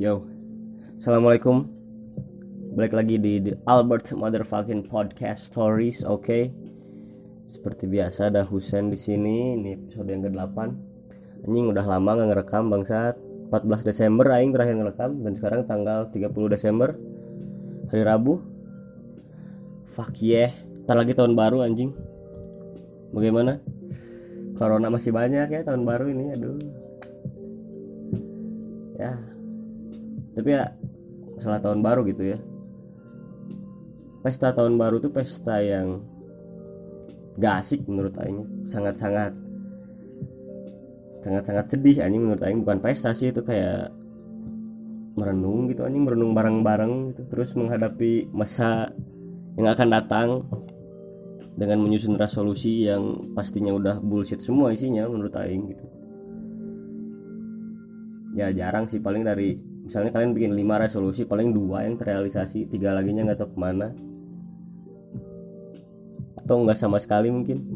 Yo, assalamualaikum. Balik lagi di, di Albert Motherfucking Podcast Stories, oke? Seperti biasa ada Husen di sini. Ini episode yang ke-8. Anjing udah lama gak ngerekam bangsat. 14 Desember aing terakhir ngerekam dan sekarang tanggal 30 Desember hari Rabu. Fuck yeah. Ntar lagi tahun baru anjing. Bagaimana? Corona masih banyak ya tahun baru ini, aduh. Ya, tapi ya masalah tahun baru gitu ya. Pesta tahun baru tuh pesta yang gak asik menurut Aing. Sangat-sangat sangat-sangat sedih anjing menurut Aing. Bukan pesta sih itu kayak merenung gitu anjing merenung bareng-bareng gitu. Terus menghadapi masa yang akan datang dengan menyusun resolusi yang pastinya udah bullshit semua isinya menurut Aing gitu. Ya jarang sih. Paling dari misalnya kalian bikin 5 resolusi paling dua yang terrealisasi tiga laginya nggak tahu ke mana. Atau nggak sama sekali mungkin.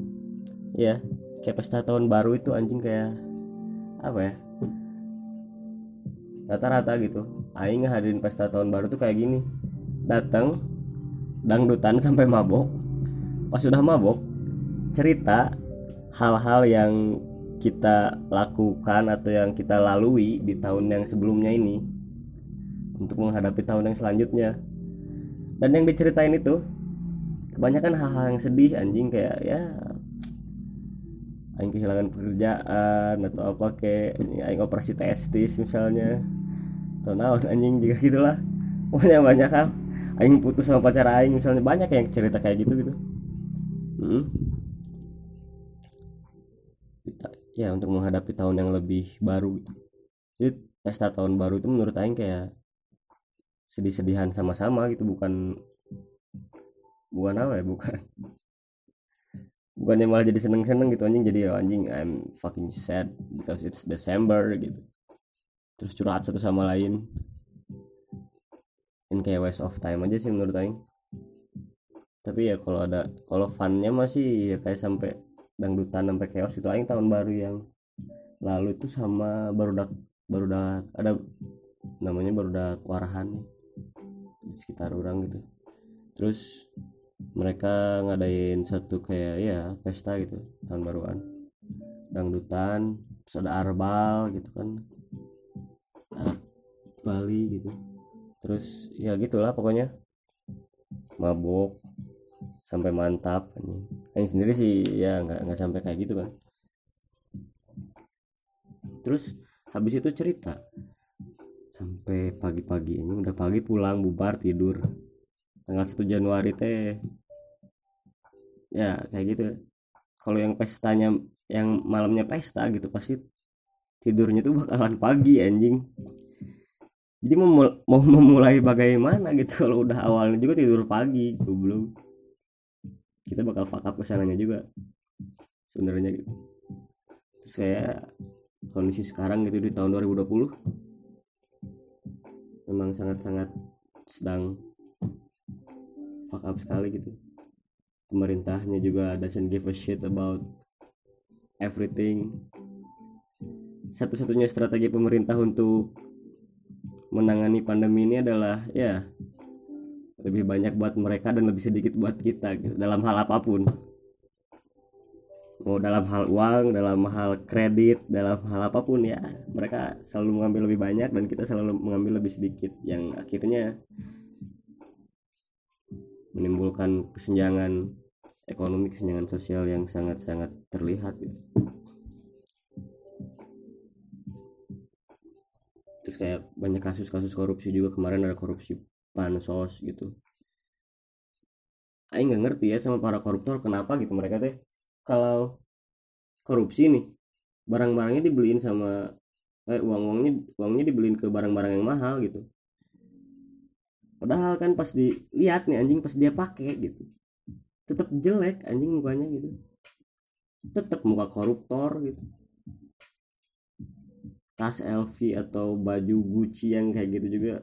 Ya kayak pesta tahun baru itu anjing kayak apa ya? Rata-rata gitu. Aing ngehadirin pesta tahun baru tuh kayak gini. Datang dangdutan sampai mabok. Pas sudah mabok cerita hal-hal yang kita lakukan atau yang kita lalui di tahun yang sebelumnya ini untuk menghadapi tahun yang selanjutnya. Dan yang diceritain itu kebanyakan hal-hal yang sedih anjing kayak ya aing kehilangan pekerjaan atau apa kayak aing operasi testis misalnya. Atau naon anjing juga gitulah. Pokoknya banyak hal. Aing putus sama pacar aing misalnya banyak yang cerita kayak gitu gitu. Hmm. ya untuk menghadapi tahun yang lebih baru. Gitu. jadi pesta tahun baru itu menurut aing kayak sedih-sedihan sama-sama gitu bukan bukan apa ya bukan. Bukannya malah jadi seneng-seneng gitu anjing jadi ya anjing I'm fucking sad because it's December gitu. Terus curhat satu sama lain. Ini kayak waste of time aja sih menurut Aing. Tapi ya kalau ada kalau funnya masih ya kayak sampai dangdutan sampai chaos itu Aing tahun baru yang lalu itu sama baru baru barudak ada namanya baru barudak warahan di sekitar orang gitu. Terus mereka ngadain satu kayak ya pesta gitu tahun baruan. Dangdutan terus ada arbal gitu kan. Arab Bali gitu. Terus ya gitulah pokoknya. Mabok sampai mantap ini sendiri sih ya nggak nggak sampai kayak gitu kan. Terus habis itu cerita sampai pagi-pagi ini udah pagi pulang bubar tidur. Tanggal 1 Januari teh. Ya kayak gitu. Kalau yang pestanya yang malamnya pesta gitu pasti tidurnya tuh bakalan pagi anjing. Jadi mau mau memulai bagaimana gitu kalau udah awalnya juga tidur pagi belum kita bakal fuck up ke sananya juga sebenarnya. Gitu kayak kondisi sekarang gitu di tahun 2020 memang sangat-sangat sedang fuck up sekali gitu. Pemerintahnya juga doesn't give a shit about everything. Satu-satunya strategi pemerintah untuk menangani pandemi ini adalah ya lebih banyak buat mereka dan lebih sedikit buat kita gitu, dalam hal apa pun mau dalam hal uang dalam hal kredit dalam hal apa pun ya mereka selalu mengambil lebih banyak dan kita selalu mengambil lebih sedikit yang akhirnya menimbulkan kesenjangan ekonomi kesenjangan sosial yang sangat-sangat terlihat gitu. terus kayak banyak kasus-kasus korupsi juga. Kemarin ada korupsi pansos gitu. Aing nggak ngerti ya sama para koruptor kenapa gitu mereka teh kalau korupsi nih barang-barangnya dibeliin sama eh, uang-uangnya uangnya dibeliin ke barang-barang yang mahal gitu. Padahal kan pas dilihat nih anjing pas dia pakai gitu. Tetap jelek anjing mukanya gitu. Tetap muka koruptor gitu. Tas LV atau baju Gucci yang kayak gitu juga.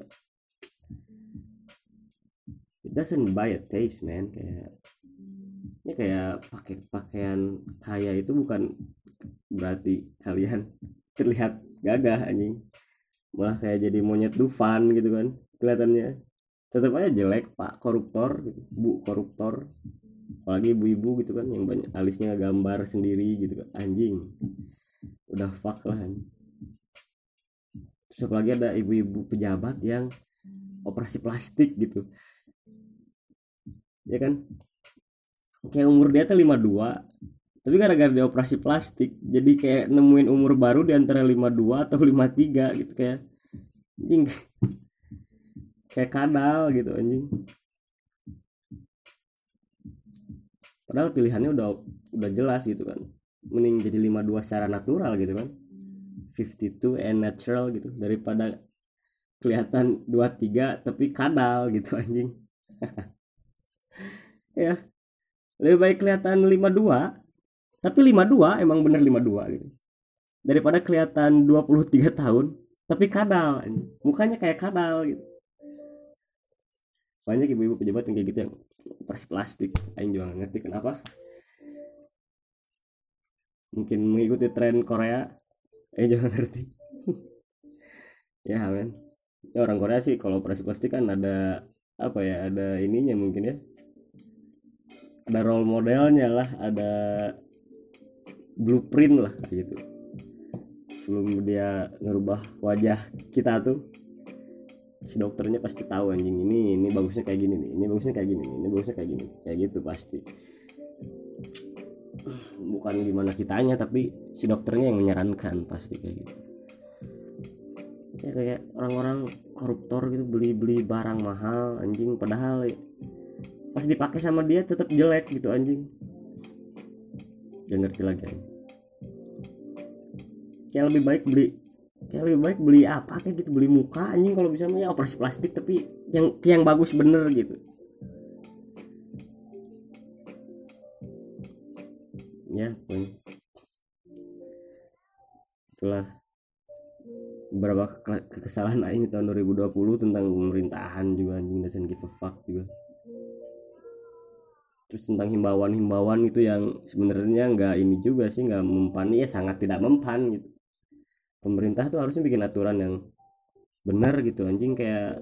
It doesn't buy a taste man kayak ini kayak pakai pakaian kaya itu bukan berarti kalian terlihat gagah anjing. Malah kayak jadi monyet Dufan gitu kan kelihatannya. Tetap aja jelek pak. Koruptor bu koruptor. Apalagi ibu-ibu gitu kan yang banyak alisnya gambar sendiri gitu kan. Anjing. Udah fuck lah anjing. terus apalagi ada ibu-ibu pejabat yang operasi plastik gitu. Ya kan kayak umur dia tuh 52 tapi gara-gara dia operasi plastik jadi kayak nemuin umur baru di antara 52 atau 53 gitu kayak anjing. Kayak kadal gitu anjing. Padahal pilihannya udah udah jelas gitu kan. Mending jadi 52 secara natural gitu kan. 52 and natural gitu daripada kelihatan 23 tapi kadal gitu anjing. Ya lebih baik kelihatan 52 tapi 52 emang bener 52 gitu. Daripada kelihatan 23 tahun tapi kadal mukanya kayak kadal gitu. Banyak ibu-ibu pejabat yang kayak gitu yang operasi plastik Aing juga gak ngerti kenapa. Mungkin mengikuti tren Korea Aing juga ngerti. Ya men. Ya, orang Korea sih kalau operasi plastik kan ada apa ya ada ininya mungkin ya ada role modelnya lah ada blueprint lah kayak gitu. Sebelum dia ngerubah wajah kita tuh si dokternya pasti tahu anjing ini ini bagusnya kayak gini nih ini bagusnya kayak gini nih ini bagusnya kayak gini kayak gitu pasti. Bukan gimana kitanya tapi si dokternya yang menyarankan pasti kayak gitu. Ya kayak orang-orang koruptor gitu beli-beli barang mahal anjing padahal ya, pas dipakai sama dia tetap jelek gitu anjing. Gak ngerti lagi. Anjing. kayak lebih baik beli kayak lebih baik beli apa kayak gitu beli muka anjing kalau bisa ya operasi plastik tapi yang yang bagus bener gitu. Ya pokoknya. Itulah beberapa ke- kekesalan aing tahun 2020 tentang pemerintahan juga anjing doesn't give a fuck juga terus tentang himbauan-himbauan itu yang sebenarnya nggak ini juga sih nggak mempan ya sangat tidak mempan gitu. Pemerintah tuh harusnya bikin aturan yang benar gitu anjing kayak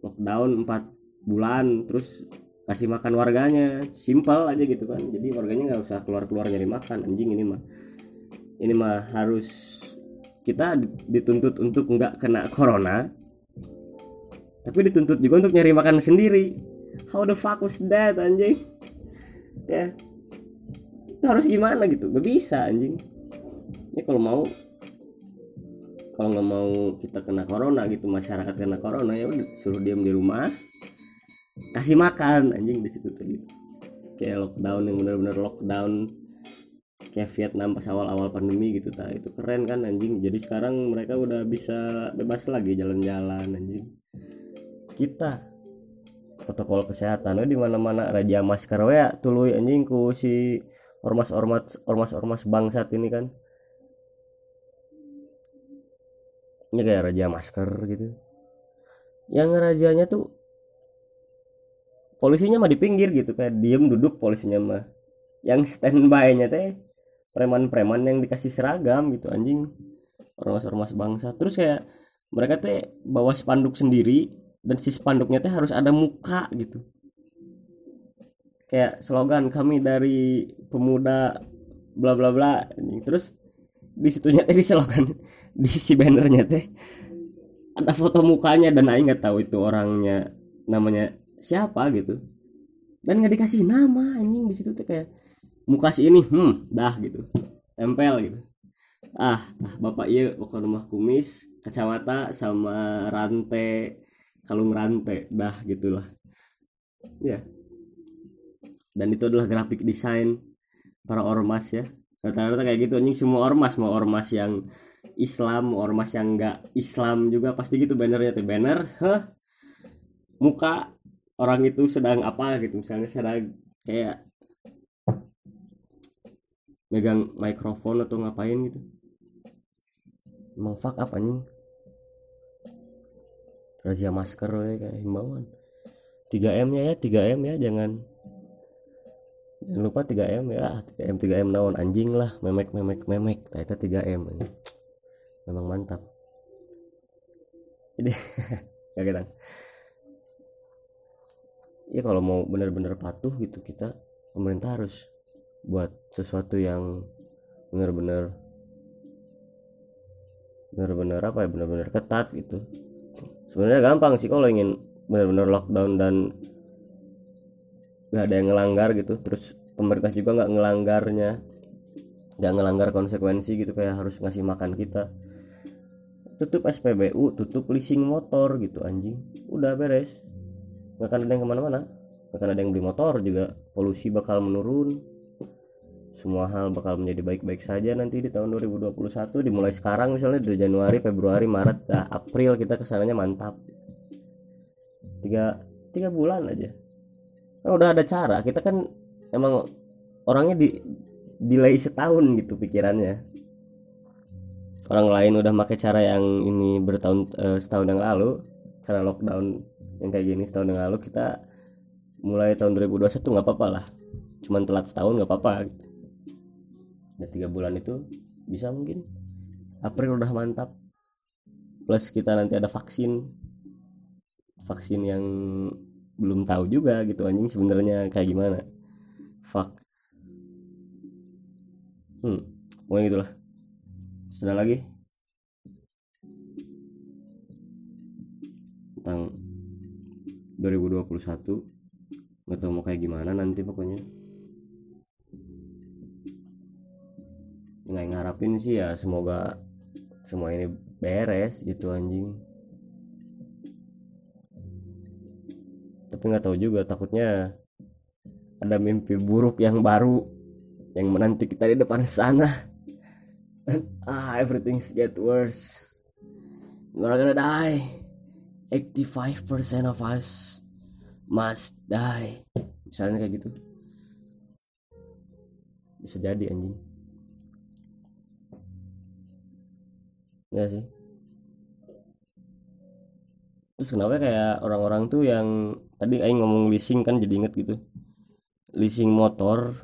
lockdown 4 bulan terus kasih makan warganya. Simpel aja gitu kan jadi warganya nggak usah keluar keluar nyari makan anjing ini mah. Ini mah harus kita dituntut untuk nggak kena corona tapi dituntut juga untuk nyari makan sendiri how the fuck was that anjing? Ya. Itu harus gimana gitu? Gak bisa anjing. Ya kalau mau kalau nggak mau kita kena corona gitu masyarakat kena corona ya udah suruh diam di rumah. Kasih makan anjing di situ tuh gitu. Kayak lockdown yang benar-benar lockdown. Kayak Vietnam pas awal-awal pandemi gitu ta itu keren kan anjing? Jadi sekarang mereka udah bisa bebas lagi jalan-jalan anjing. Kita protokol kesehatan. Di mana-mana raja masker ya tuluy anjing ku si ormas-ormas ormas-ormas bangsat ini kan. Ini kayak raja masker gitu. Yang rajanya tuh polisinya mah di pinggir gitu kayak diem duduk polisinya mah. Yang standby nya teh preman-preman yang dikasih seragam gitu anjing. Ormas-ormas bangsa terus kayak mereka teh bawa spanduk sendiri dan si spanduknya teh harus ada muka gitu. Kayak slogan kami dari pemuda bla bla bla anjing. terus di situnya teh di slogan di si bannernya teh ada foto mukanya dan Aing nggak tahu itu orangnya namanya siapa gitu. Dan nggak dikasih nama anjing di situ tuh kayak muka si ini hmm dah gitu. Tempel gitu. Ah, ah bapak iya pokok rumah kumis kacamata sama rantai kalung rantai dah gitulah. Ya. Dan itu adalah grafik desain para ormas ya. Rata-rata kayak gitu anjing. Semua ormas mau ormas yang Islam mau ormas yang enggak Islam juga pasti gitu bannernya tuh. Banner hah muka orang itu sedang apa gitu. Misalnya sedang kayak megang mikrofon atau ngapain gitu. Emang fuck apa nih razia masker ya kayak himbauan. 3M nya ya 3M ya jangan jangan lupa 3M ya. 3M 3M naon anjing lah memek memek memek. Nah, itu 3M ini memang mantap. Jadi gak kita ya kalau mau benar-benar patuh gitu kita pemerintah harus buat sesuatu yang benar-benar benar-benar apa ya benar-benar ketat gitu sebenarnya gampang sih kalau ingin benar-benar lockdown dan nggak ada yang ngelanggar gitu. Terus pemerintah juga nggak ngelanggarnya nggak ngelanggar konsekuensi gitu kayak harus ngasih makan kita. Tutup SPBU tutup leasing motor gitu anjing. Udah beres. Nggak akan ada yang ke mana-mana. Nggak akan ada yang beli motor juga. Polusi bakal menurun semua hal bakal menjadi baik-baik saja nanti di tahun 2021 dimulai sekarang misalnya dari Januari Februari Maret dah April kita ke sananya mantap. Tiga tiga bulan aja. Kan udah ada cara kita kan emang orangnya di delay setahun gitu pikirannya. Orang lain udah pakai cara yang ini bertahun eh, setahun yang lalu cara lockdown yang kayak gini setahun yang lalu kita mulai tahun 2021 nggak apa-apa lah. Cuman telat setahun nggak apa-apa. gitu ya tiga bulan itu bisa mungkin. April udah mantap. Plus kita nanti ada vaksin. Vaksin yang belum tahu juga gitu anjing sebenarnya kayak gimana. Fuck. Hmm pokoknya gitulah. Sudah lagi? Tentang 2021 nggak tahu mau kayak gimana nanti pokoknya nggak ngarapin sih ya semoga semua ini beres gitu anjing. Tapi nggak tahu juga takutnya ada mimpi buruk yang baru yang menanti kita di depan sana. Ah everything's get worse. We're gonna die. 85% of us must die. Misalnya kayak gitu. Bisa jadi anjing ya sih. Terus kenapa kayak orang-orang tuh yang tadi aing ngomong leasing kan jadi inget gitu. Leasing motor.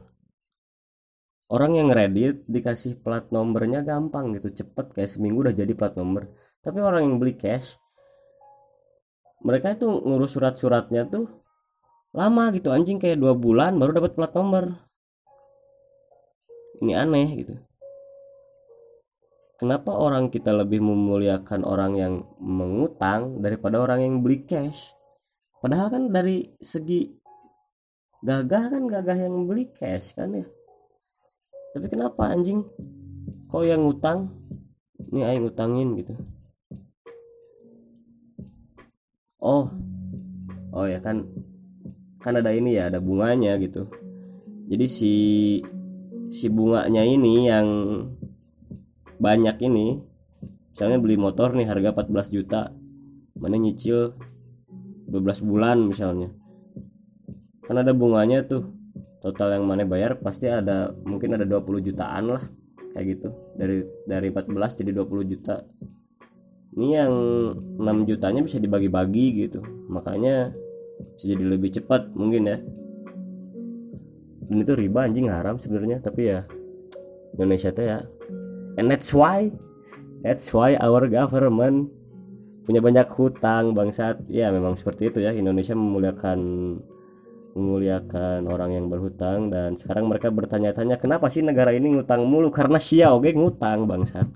Orang yang Reddit dikasih plat nomornya gampang gitu cepet kayak seminggu udah jadi plat nomor tapi orang yang beli cash mereka itu ngurus surat-suratnya tuh lama gitu anjing kayak dua bulan baru dapat plat nomor ini aneh gitu kenapa orang kita lebih memuliakan orang yang mengutang daripada orang yang beli cash? Padahal kan dari segi gagah kan gagah yang beli cash kan ya. Tapi kenapa anjing? Kok yang ngutang? Ini aing ngutangin gitu. Oh oh ya kan kan ada ini ya ada bunganya gitu. Jadi si si bunganya ini yang banyak ini. Misalnya beli motor nih harga 14 juta. Mana nyicil 12 bulan misalnya. Kan ada bunganya tuh. Total yang mana bayar pasti ada mungkin ada 20 jutaan lah kayak gitu. Dari dari 14 jadi 20 juta. Ini yang 6 jutanya bisa dibagi-bagi gitu. Makanya bisa jadi lebih cepat mungkin ya. Dan itu riba anjing haram sebenarnya. Tapi ya Indonesia tuh ya and that's why that's why our government punya banyak hutang bangsat. Ya memang seperti itu ya. Indonesia memuliakan memuliakan orang yang berhutang. Dan sekarang mereka bertanya-tanya kenapa sih negara ini ngutang mulu? Karena sia oke ngutang bangsat.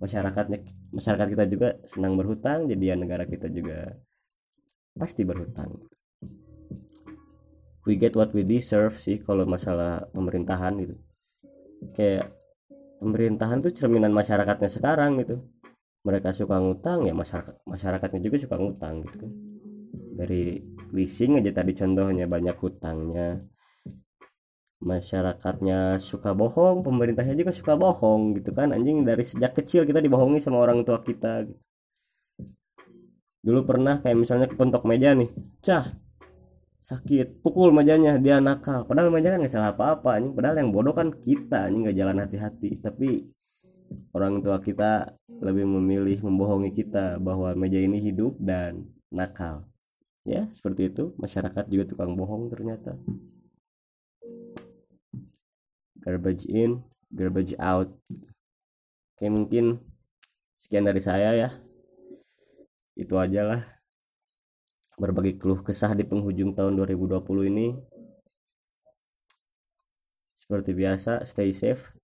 Masyarakatnya masyarakat kita juga senang berhutang jadi ya negara kita juga pasti berhutang. We get what we deserve sih kalau masalah pemerintahan gitu. Kayak pemerintahan tuh cerminan masyarakatnya sekarang gitu. Mereka suka ngutang ya masyarakat masyarakatnya juga suka ngutang gitu kan. Dari leasing aja tadi contohnya banyak hutangnya. Masyarakatnya suka bohong pemerintahnya juga suka bohong gitu kan. Anjing dari sejak kecil kita dibohongi sama orang tua kita gitu. dulu pernah kayak misalnya kepentok meja nih cah sakit. Pukul mejanya dia nakal. Padahal meja kan nggak salah apa-apa anjing. Padahal yang bodoh kan kita anjing. Nggak jalan hati-hati. Tapi orang tua kita lebih memilih membohongi kita bahwa meja ini hidup dan nakal. Ya seperti itu. Masyarakat juga tukang bohong ternyata. Garbage in garbage out. Oke mungkin sekian dari saya ya. Itu aja lah berbagi keluh kesah di penghujung tahun 2020 ini. Seperti biasa stay safe.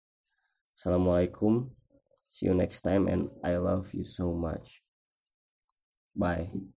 Assalamualaikum. See you next time and I love you so much. Bye